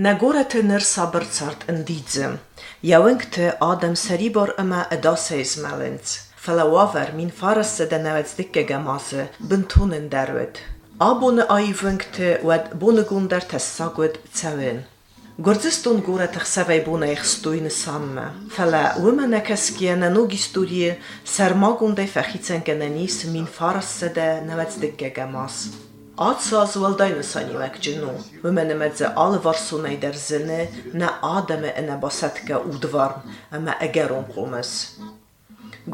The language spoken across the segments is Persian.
Նագորեթե ներսաբրցարտ ընդիծը։ Явենք թե Ադամ Սերիբոր ըմա դասես մալենց։ Ֆլավավեր մին ֆարսը դնավեցդիկ կգամասը բնթունն դարվետ։ Աբոնը այվենք թե ոդ բոնը գունդար թսակոտ ցավեն։ Գործստուն գորա թխսավայ բոնը իխստույնը սամմը։ Ֆլա ումանը կասկիանա նոգիստուրի սարմագունդե ֆախիցեն կնանիս մին ֆարսը դնավեցդիկ դե կգամասը ացասվալդայնսանիվակջնու մմենեմեծե ալվարսունայ դերզենե նա ադամե ընաբասատկա ուդվարն ամա էգերոն կոմես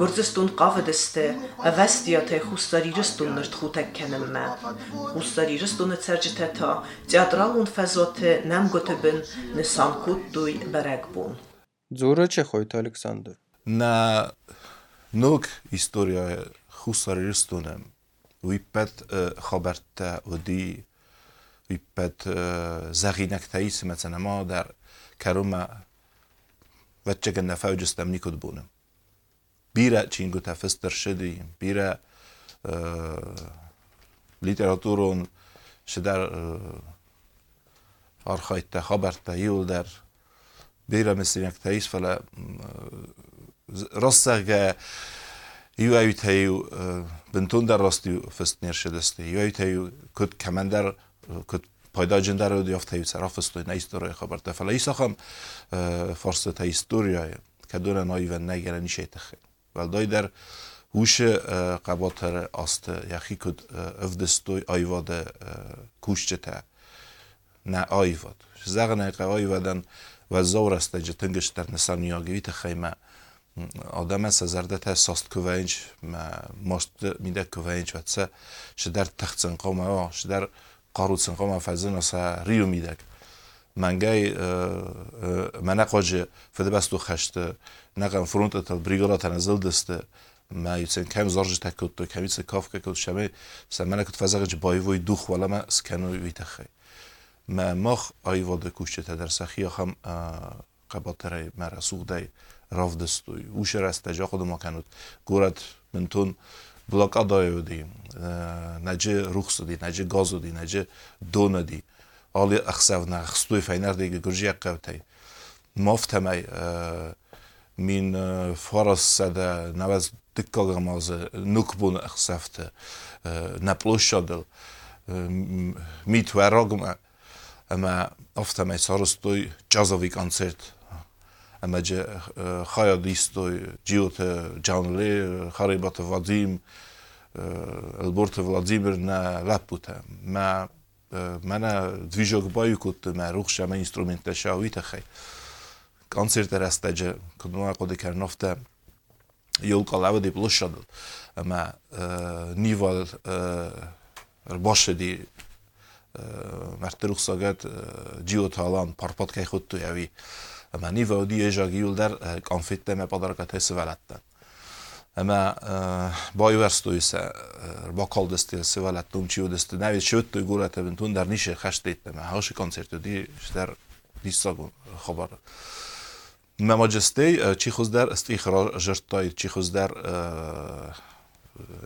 գործստուն կավը դստե ավեստիա թե խուստարիրստուն նրդխուտեք կենմմե խուստարիրստունը ցերջթե թա теаտրал ուն ֆեզոթե нам գոտեբն նսամկուտ դույ բերակբուն ձորը չխոյտ ալեքսանդր նա նոկ իստորիա խուստարիրստունը ويبات آه، خبرتا ودي ويبات آه، زغينك تايس مثلا ما در كروما وچك النفاو جستمني كد بونم بيرا چينگو تفستر شدي بيرا آه، ليتراتورون شدر أرخيت خبرتا يولدر بيرا مثل تايس فلا رصغ Ju بنتون در راستی فست نرشه دسته یو تیو کد کمندر کد پایدا جندر رو دیافت تیو سرا فستوی نیستوری خبر تفلا ایسا خم فارس تا هیستوریای که دونه نایی و نگره نیشه تخیل ول دای در هوش قباتر است یخی کد افدستوی آیواد کوشچه تا نه آیواد. زغنه که آیوادن و زور است جتنگش در نسان نیاگوی تخیمه آدم سزرده ساست کوینج ماست میده کوینج و تسه شدر تخت سنقام ها شدر قارود سنقام فزن اسا ریو میده. منگای منه قاجه فده بستو خشت نقم فرونت تنزل دسته ما یوتسن کم زارج تکوت تو کمی سه کاف که کد شمه سمنه کد فزاقج بایوی دوخ ولا ما سکنو ویتخی ما مخ آیواد کوشته در سخی هم قباتره مرسوق دی ravdestoj, ušeraste, žako doma kanut, gorat mentun blokadayodi, nece ruhsudi, nece gazudi, nece donadi, ali axsavna, xstui fejnar digi gurji qavtay. Maftemay, min faras sada navaz dikkagamaz nukbun axsafte, ameđe hajadisto, gjiote Gjanle, haribat e vadim, eh, elborte Vladimir në lapute, me eh, me në dvizhok bajukut, me rukhsha, me instrument të shahujt e khej. Koncert hogy reste eh, gjë, këtë nua këtë i kërë nofte, jol kalave di plëshadë, nival rëbashë di mërtë rukhsa gëtë gjiotë halan, parpat kaj këtë javi. اما نیو و دیو جاگیول در کانفیت دمه با درکت هسه ولدتن اما بایو هرستوی سه با کال دستیل سه ولدتون چیو دستی نوید چه اتوی گوله در نیشه خشت دیده اما هاشی کانسرت دی دیش در دیش ساگون اما مجسته چی خوز در است ایخ را چی خوز در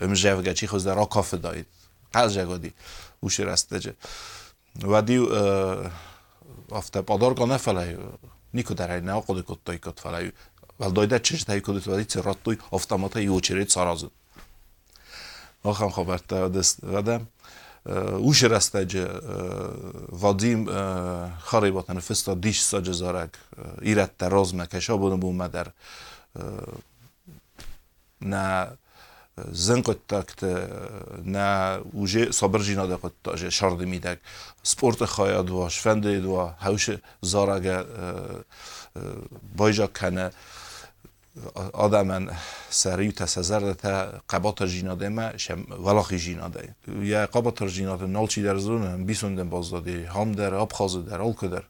ام جاوگه چی خوز در را کاف دایید قل جاگه دی اوشی رست دجه. و دیو никуда не око декот тој кот фалај. Вал дојде чеш тај кот тоа дице роттуј автомата и учерет саразу. Ахам хабарта дес гадам. Уш растаҷа Вадим хариботан фиста диш саҷа зарак иратта розма каша буна бума дар на زن قد نه وجه صبر جینا ده قد تاجه شرد میدک سپورت خواهد و شفند و هوش زارگ بایجا کنه آدم سریع تسزر تا قبات جیناده ما شم ولاخی جیناده یا قبات جیناده نالچی در زون هم بیسوندن باز داده هم در آب خازه در آلکو در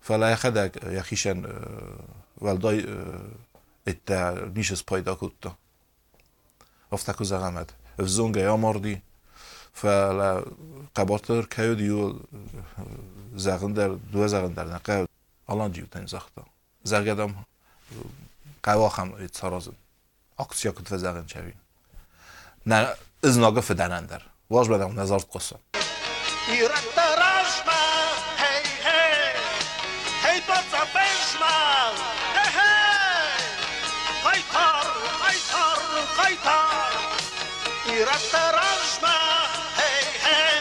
فلا یخدک یخیشن ولدای ات نیشس پایدا کتا افتکو زغمت افزونگه یا مردی فلا قباتر کیو دیو زغن در دو زغن در نقه. الان جیو تن زختا. زرگدم قوا هم ایت سارازن اکسیا کت زغن چوین. نه ایرت رشمل هی هی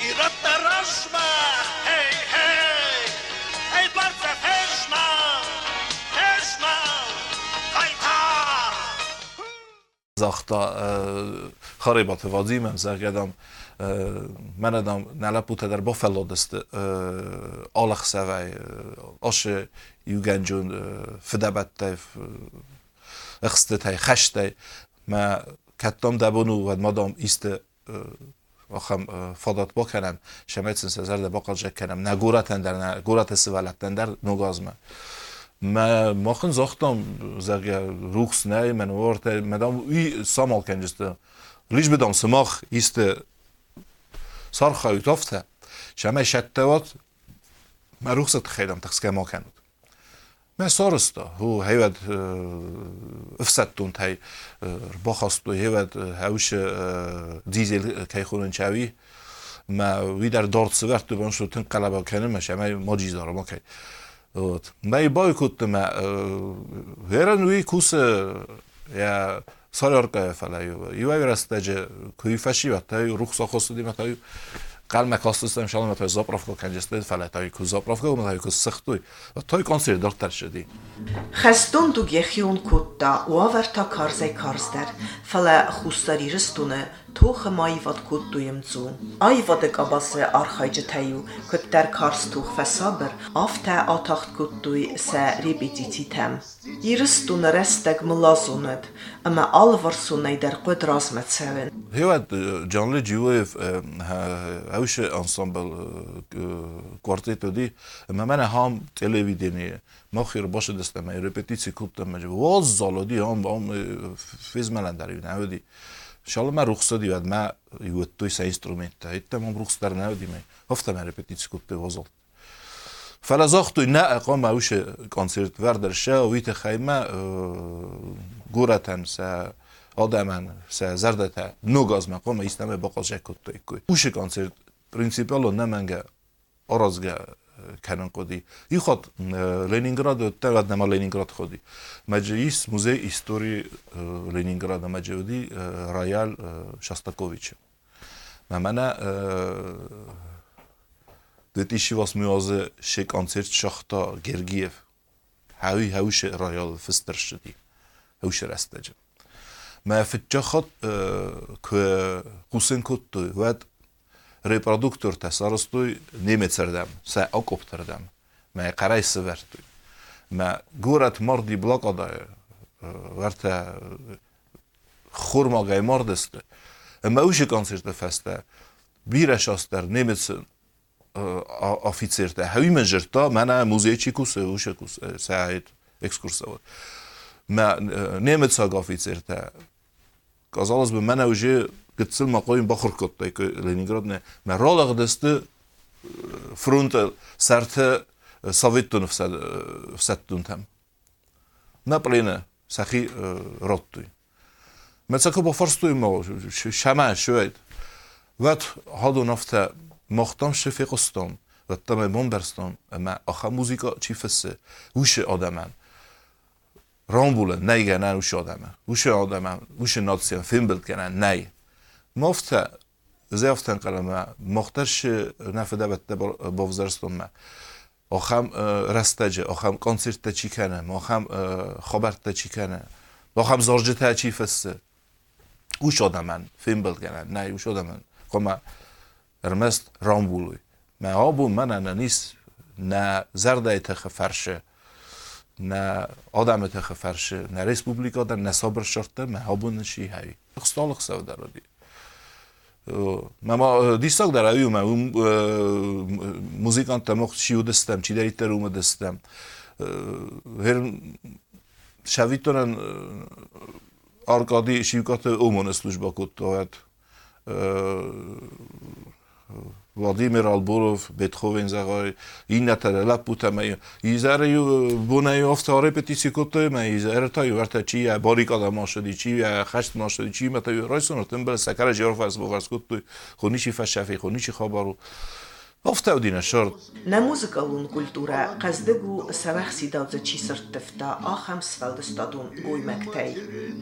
ایرت رشمل هی هی ای برز پشمل پشمل قیتار زاختا خريبات فاضيمة زاگدام من ادم نلا پوته در بافلو دست آلخ سوی آش یوگنجون فدبت تایف اخسته تای خشته ما کتام دبونو و مادام ایست آخم فادات بکنم شمیتسن سزر ده باقل جک کنم نه گورتن در نه گورت سوالتن در نگاز من ما ماخن زاختم زاگه روخس نه من ورت مدام ای سامال کنجسته لیش بدم سماخ ایست صرخة يتوفتا شما شتوات ما رخصة خيدم تخسكا ما كانت ما صارستا هو هيود افسدتون تاي باخستو هيود هاوش ديزل كيخونن شاوي ما وی در دارت سوارت تو بانشو تن قلبا کنه ما شما ما جیز دارم اوکی ما ای بای کت ما کوس یا Szararka felejő. Jó evrestage Կարմե կոստուստեմ շալում թե զոպրովկո կանջեստես ֆալատայիք ու զոպրովկո մտայիք ու սխտույ։ Թոյ կոնսեր դորտար շդի։ Խստուն դու գեխի ուն կուտտա ու ավարտա քարզե քարստեր։ Ֆալա խուստարի ռստունը թուխը մայվատ կուտտույմ ծու։ Այ վադը կաբասը արխայջը թեյու, կտտեր կարզ թուխ ֆեսաբր, ավ թե աթախտ կուտտույ սե ռիբիծիցի թեմ։ Իրստունը ռեստեգ մլազունըդ, ըմը ալվարսունը դեր կոդ ռազմեցևեն։ Հեվատ Ջանլի ջյուև հաուշը անսամբլ կվարտետը դի, մեմենը համ տելևիդենի ماخیر باشه دستم رپتیسی کوبتم مجه واز زالادی هم هم فیز ملن در ان شاء الله من رخصه دي بعد ما يوتويس انسترومنت هيت تمام رخص در نه دی هفت ما من رپتیتس کوت وزل فلا زاختو نه اقام ما وش کنسرت وردر شا ویت خیمه آه، گورتن سه آدمن سه زردت نوگاز مقام ایستمه باقاشه کت توی کوی وش کنسرت پرینسیپالو نمنگه آرازگه канан коди и ход ленинград тагад нама ленинград ходи маҷис музеи истори ленинграда маҷоди роял шастакович намана детиши вас мюазе ше концерт шахта гергиев ҳави ҳавише роял фистер шуди ҳавише растаҷа ма фиҷа ход ку хусен кутду вад reproduktor tesarostui Németszerdem, se akopterdem, mely karajszövertui. Me górat mardi blakadaj, verte xurmagai mardeszte. Me usi koncerte feste, bíres aster Németszön oficirte. Ha ümenžerta, mene muzejči kuse, uše kuse, se hajt ekskursovat. Me Németszag oficirte. Казалось бы, мене уже گذشتن ما قوی بخور کرد تا اینکه لینینگراد نه مرال اقدست فرونت سرت سویتون فسات دن تام نپلینه سخی رود توی متأسفانه با فرض توی ما شما شوید وقت هدو نفت مختم شفی قسطم و تمام بمبرستم اما آخر موسیقی چی فسه وش آدمان رامبله نیگه نه وش آدمان وش آدمان وش ناتیان فیلم بذکنن نی بلد نه مفته زیافتن قلمه مخترش نفده بته بوزرستون ما آخم رستجه آخم کنسرت چی کنه آخم خبرت چی کنه آخم زارجه چی فسته اوش آدمن فیلم بلگنن نه اوش آدمن خب ارمست رامبولوی ما آبو من انا نیست نه زرده تخ فرشه نه آدم تخ мама дисак даравиум музиканта мох шиу дистем чи дари терума дистем ҳер шавитонен аркади шивката умоне служба куд тоят mert muzikanta mocht šiu destem, či deriteru me destem. Her šavitonen Arkadi šivkate umone služba kut, tehát Vladimir Alborov, Beethoven zagaj, innetere leputeme, izere ju bune Повстаудина шорт. На музыка лун культура қаздыгу савах сидалзачи сырттыфта ахам сфалдыстадун гоймәктәй.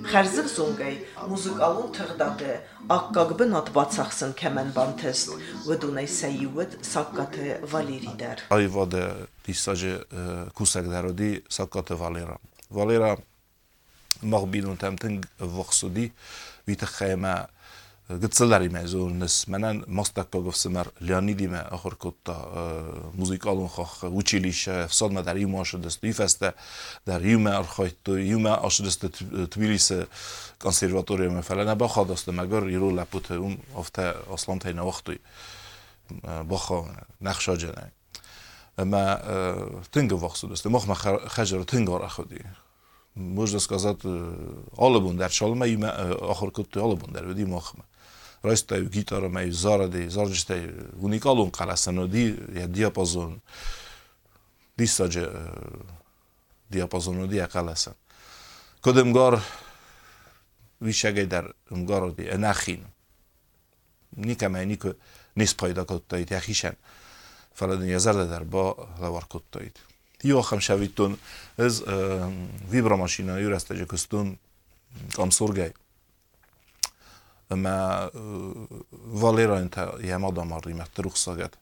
Хәрзір зонгай музыкалун тығдады аққағбы натбатсақсын кәмән бантыст вдунай сәйювіт саққаты валеридер. Айвады листажы кусагдароди саққаты валера. Валера мағбинун тәмтін вақсуди витіқ қайма sidawdze chisert tifta axam svalde stadun goy mektey. Xerzig zongay muzikálun tığdatı akkag binat batsaxsın kemen bantest vdunay sayiwid sakkatı valerider. ayvade tisztaže kusek darodi szakate Valera. Valera magbinun temting voxsudi vita khayma gıtsıları mezun nes menen mastakta govsmer Leonidime ahorkotta muzikalun khakh училище всадна дар юм ашдест ифесте дар юм raistaju gitara me i zaradi, zaradi që unikallun kala, se di, ja diapazon, disa që diapazon në dia kala sen. Këdë mgar, vishe gajder, mgar odi, e në akhin. Nika me nikë nispajda këtë të jtë, ja khishen, faladin jazar dhe ez vibra mashina, ju reste kam surgaj. اما ولی را این تا یه ما دامری مدت رخ صعد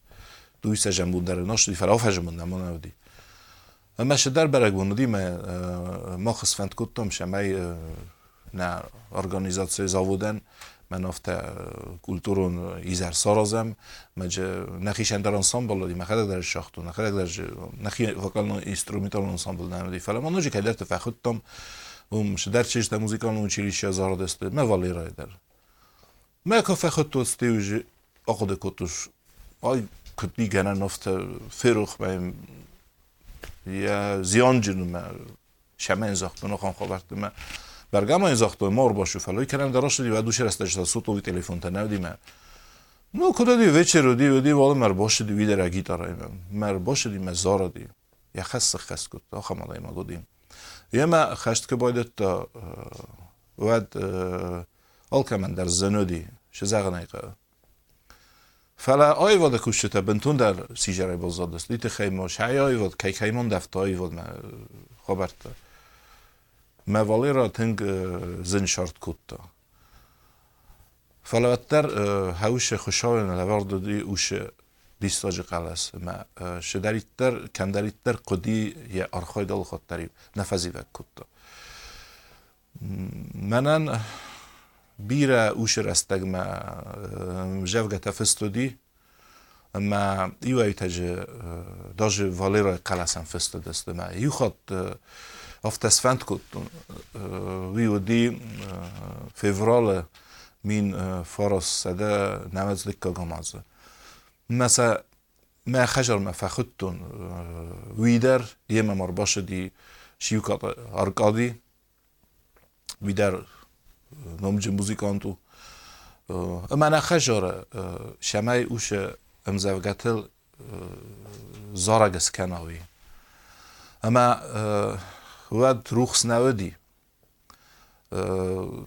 دوی سه جنبود در نشدی فراو فجمن نمونه ودی اما شد در برگ بودی ما ما خس فنت کردم شما ی ن ارگانیزاسیون زاودن من افت کulturون ایزر سرازم مج نخیشند در انسامبل دی مخدا در شاختو نخدا در نخی وکال نو اینسترومنتال انسامبل دارم دی فلان منو چه کدتر تفخوتم و مش در چیش تا موسیقی آنون چیلیشی از آرده است. من در. ما كفا خطو استيوج أقد كتوش أي كنت جانا نفت فروخ ما یا زیان جنو ما شمه زاختو نخوام خبرت ما برگم این زاختو مار باشو فلوی کردم دراش دی و دوش رسته شده سوتو وی تلفن تا نودی ما نو کدا دی وچر دی و دی والا مر باشه دی ویدر گیتار مر باشه دی مزار دی یا خس خس کت آخه ما گودیم یه ما خشت که باید تا ود alkamen der zönödi, شزغنيقة فلا ايواد كوشتا بنتون در سيجاري بزادس ليت خيمو شعي ايواد كي خيمون دفت ايواد ما خبرت ما واليرا تنگ زن شارت كوتا فلا وتر هاوش خوشاوين لورد دي اوش دیستاج قلس ما شدریتر کندریتر قدی یه ارخای دل خاطری نفذی و کتا منن bira ushir astagma javgata festudi ma iwa itaj doje valera kalasan festodest ma yuxot oftas fantkut vi udi fevrol min foros sada namazlik kagomaz masa ما خجر ما فاخدتن ويدر يما مرباشة دي شيوكا أرقادي ويدر nome de muzikantu ئەمانە خەژۆرە شەمای وشە ئەم زەوگەتل زۆرە گەسکەنەوەی ئەمە وا روخسنەوەدی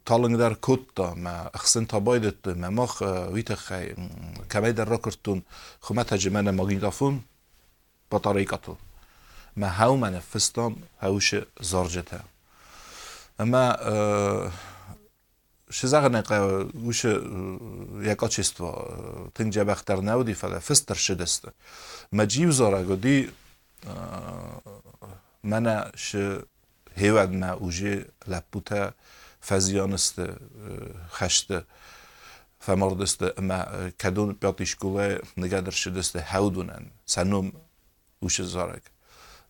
تاڵنگدار کۆتتا مە ئەخسن تابایدت مەمەخ ویتە کەمەی دەڕۆکردون خمە تەجمەە با بەتەڕی ما هاو من فستان هەوشە زۆرجەتە ئەمە شیزا نه قا او شیز یک اوچство تنج بابختار ناودی فاستر شیداست مجیو زارا گودی انا شیز هیواد نا اوژ لا پوتر فازیاناست خشت فامور داست اما کادون پارتیکول نگادر شیداست هاودونن سانوم ووش زارک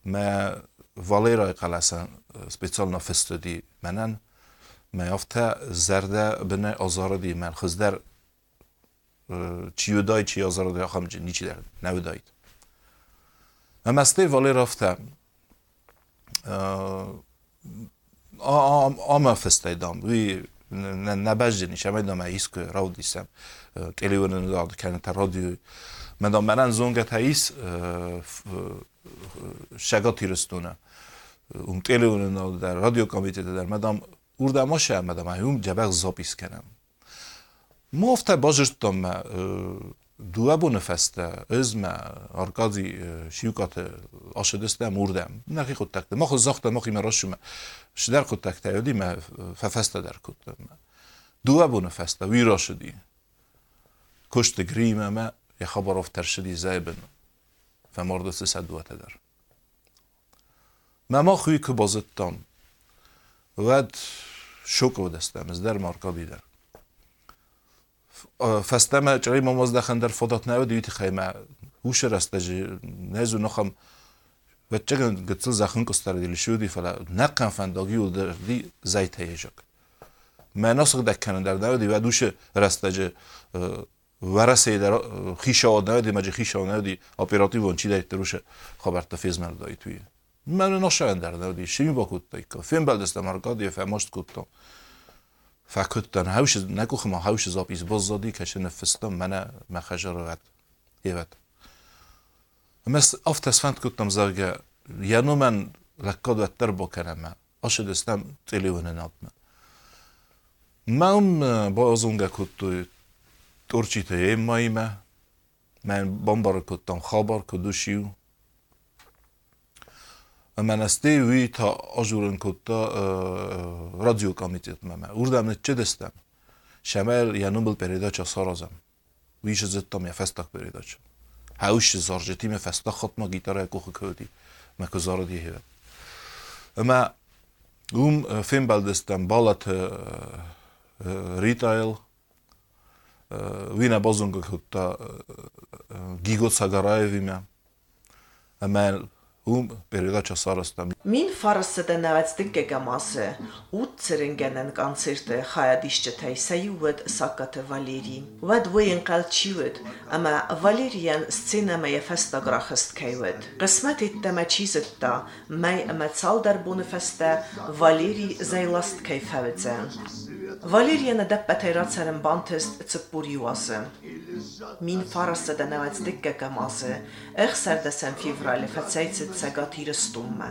ما والیرای قلاسان اسپتسیالنا فاستودی منن میافته زرده بنه آزار دی من خز در چیو دای چی آزار دی آخام جن نیچی در نو داید اما استه والی رفته. آما فسته دام. وی نبج جنی شما دام ایس که راو دیسم تلیون داد کنه تا رادیو. من دام منن زونگت ایس شگا تیرستونه. اون تلیون در رادیو کامیته در. مدام اردما شه امده من هم جبه اغزا کنم ما افته باجرد دام دوه بو نفسته از ما ارکادی شیوکات آشدسته هم ارده هم نکی خود تکته ما خود زاخته ما خیم راش شما شدر خود تکته یا دیم ففسته در کود دام دوه بو نفسته وی راشدی کشت ی خبر افتر شدی زای بنا فمارد سه ما ما خوی که بازد شوک و دستم از در مارکا بیدر فستم جای ما ماز دخن در فضات نو دیوتی خیمه. هوش رسته نزو نخم. و چگن گتسل زخن کستر دیل شودی فلا. نقن فنداگی و در دی زیت هیجک ما ناسق دکنن در نو دی و دوش رسته ورسه در خیش آنه مجه خیش آنه دی اپراتیو اون چی دایت روشه خبر تفیز من دایی توی من نشان در نودی شیمی با کود تایکا فیلم بلدستم ارکادی فهماشت کودتم فکتن هاوش نکوخ ما هاوش زاب ایز باز زادی کش نفستم من مخجر وقت یوت مس افت اسفند کودتم زرگه یانو من لکاد و تر با کنم آشد استم تلیونه ناتم من با ازونگه کود určite imajme, men bombarkodtam habar kodushiu. من استی Менасте уи та ажурен котта радио комитет меме. Урдам че дестем. Шамел я нумбл передача саразам. Уиш зеттам я фестак передача. Хауш заржети ме фестак хатма гитара кох коди. Ме козара ди хе. Ма ум фем балдестам балат ритайл вина базунга котта гигот сагараевиме. Амел ում передача сарастам Մին ֆարսը դնավեց դկեգամասը ուծերենգենեն կոնցերտը հայադիշճը թայսայուդ սակատը վալերի վad վեն կալչիուդ ամա վալերիան սցենամա եֆեստագրախստ կայուդ qismet itteme çizetta mey emetsal der bonifeste Valeri Zeylasտ keyfevitsen Վալերիանը դեպպեթերացերն բանթեստ ծպուրի ուասը։ Մին ֆարասը դնավեց դիկկը կամասը, եղ սերդեսեն ֆիվրալի ֆացայցը ցագաթիրը ստումը։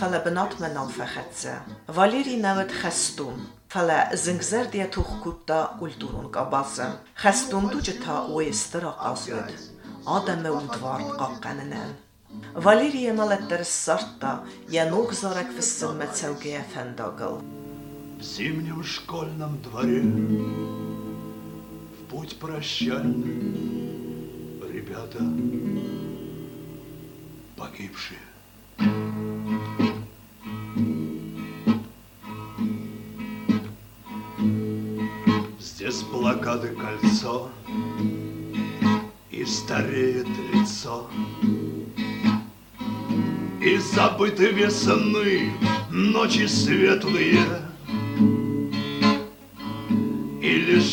Ֆալը բնատ մենան ֆախեցը։ Վալերի նավդ խստում, ֆալը զնգզեր դիա թուխ կուտա ուլտուրուն կաբասը։ Խստում դու ջթա ուեստրա ասուդ։ Ադամը ուդվար կապկաննեն։ Վալերիը մալետտեր սարտա, յանուկ զորակ վսսում մեծավգեյա ֆենդագլ։ В зимнем школьном дворе. В путь прощальный Ребята погибшие. Здесь блокады кольцо И стареет лицо. И забыты весны Ночи светлые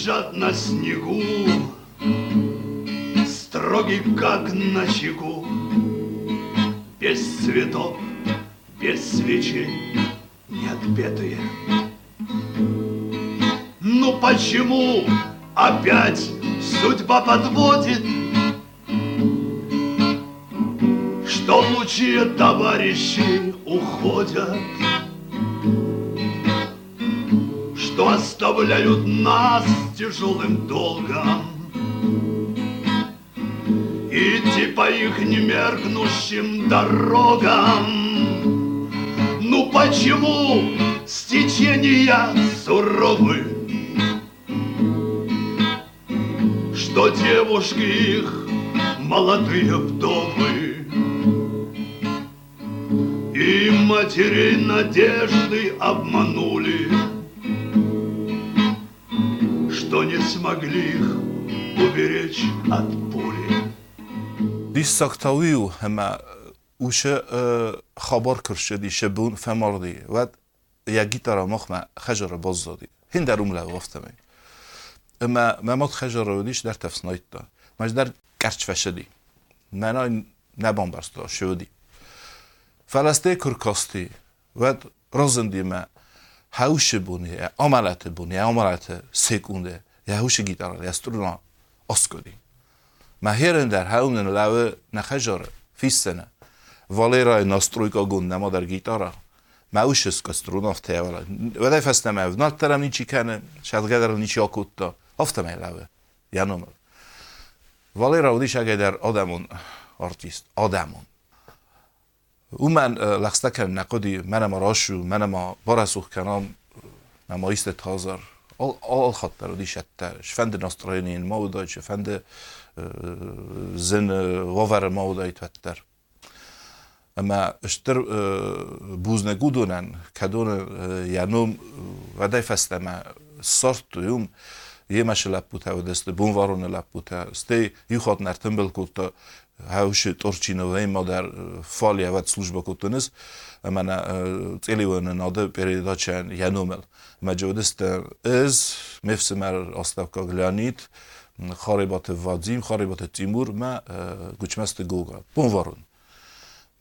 лежат на снегу Строгий, как на чеку Без цветов, без свечей Не отпетые. Ну почему опять судьба подводит? Что лучшие товарищи уходят Что оставляют нас тяжелым долгом. Идти по их немеркнущим дорогам. Ну почему стечения суровы? Что девушки их молодые вдовы? И матерей надежды обманули не смогли их уберечь от пули دیس ساکتاویو همه اوشه خبر کرشدی شبون فماردی و یا گیتارا مخمه خجر باز دادی هین در اومله وفتمه اما ممات خجر ودیش در تفسنایت دا مج در گرچ فشدی منا نبان برستا شودی فلسته کرکاستی و رازندی ما هاوش بونی عملت بونی عملت سکونده Jeg har ikke gitarer, jeg struner oskodi. Ma heren der haunen lave na khajar fissene. Valera na strujka gunna ma dar gitara. Ma ushes ka strunov tevala. Vedai fast nem ev. Na terem nici kene, shad gadar nici akutta. Ofta me lave. Janom. Valera odi shagedar adamon artist. Adamon. او من لخصتکن نقدی منم راشو منم برسوخ کنم نمایست تازر alhatnar, když és fende Fende nastrojený és fende zin vavar maudajt vetter. Ama iştir buzne gudunen, kadun yanum vaday festeme sortuyum, jemesi lapputa, de ste bunvarone lapputa, ste juhatner tümbelkulta, ჰავში ტორჩინოვე მოდარ ფალიავად служба კუტუნის მана წელივენ ნოდე პერიოდაჩან იანომელ მაჯოდესტ ეს მევსმარ остапка გლანით ხარიბატე ვაძიმ ხარიბატე ტიმურ მა გუჩმასტე გოგა ბონვარონ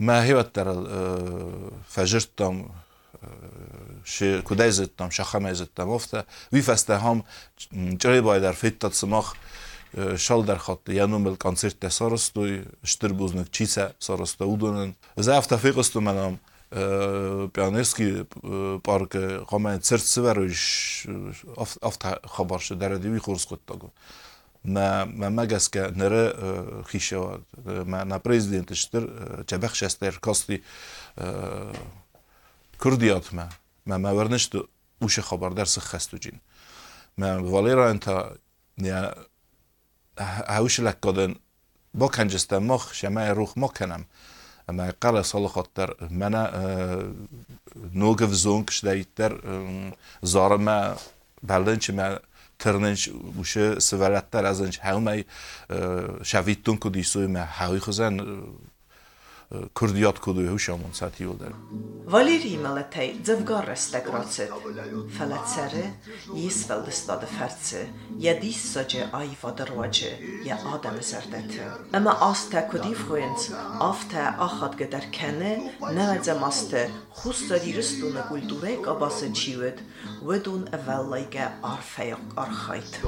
ма ჰევატარ ფაჟერტამ შე კუდაიზეთთან შახამაიზეთთან მოფთა ვიფასთა ჰომ ჭრებაიდარ ფეთთაცმახ шалдар хатты янумел концертте сарыстой штырбузник чисе сарыста удонен завта фикосту менам пионерский парк хаман церцверыш авта хабарш дарадиви хорскоттагу на на магаске нере хишева на президент штыр чабах шастер кости курдиятма ма ма вернешту уше хабардар сыхастуджин ма валера анта haushilik kodan bokanjisdan moh shamay ruh mokanam ma qala salihotlar mana noga vzonk shdaitlar zorima balinch ma tirninch o'sha sivaratlar azinch havmay shavittun kudisuy ma hawi xuzan քրդիատքուդու հուշամոնցատիոդեր հա Վալերիի մալաթայ ձվգարը ստեգրացետ ֆալացերը ես վալստադը ֆերցը յադիս սոջե այ վադրոջե յա ադամը սերդեթը ըմա աստա կուդի ֆրուենս ավտա ախատ գդար քանը նավաձա մաստը խուստա դիրստունը կուլտուրե կաբասը չիվետ վեդուն վալլայկա արֆայ արխայտ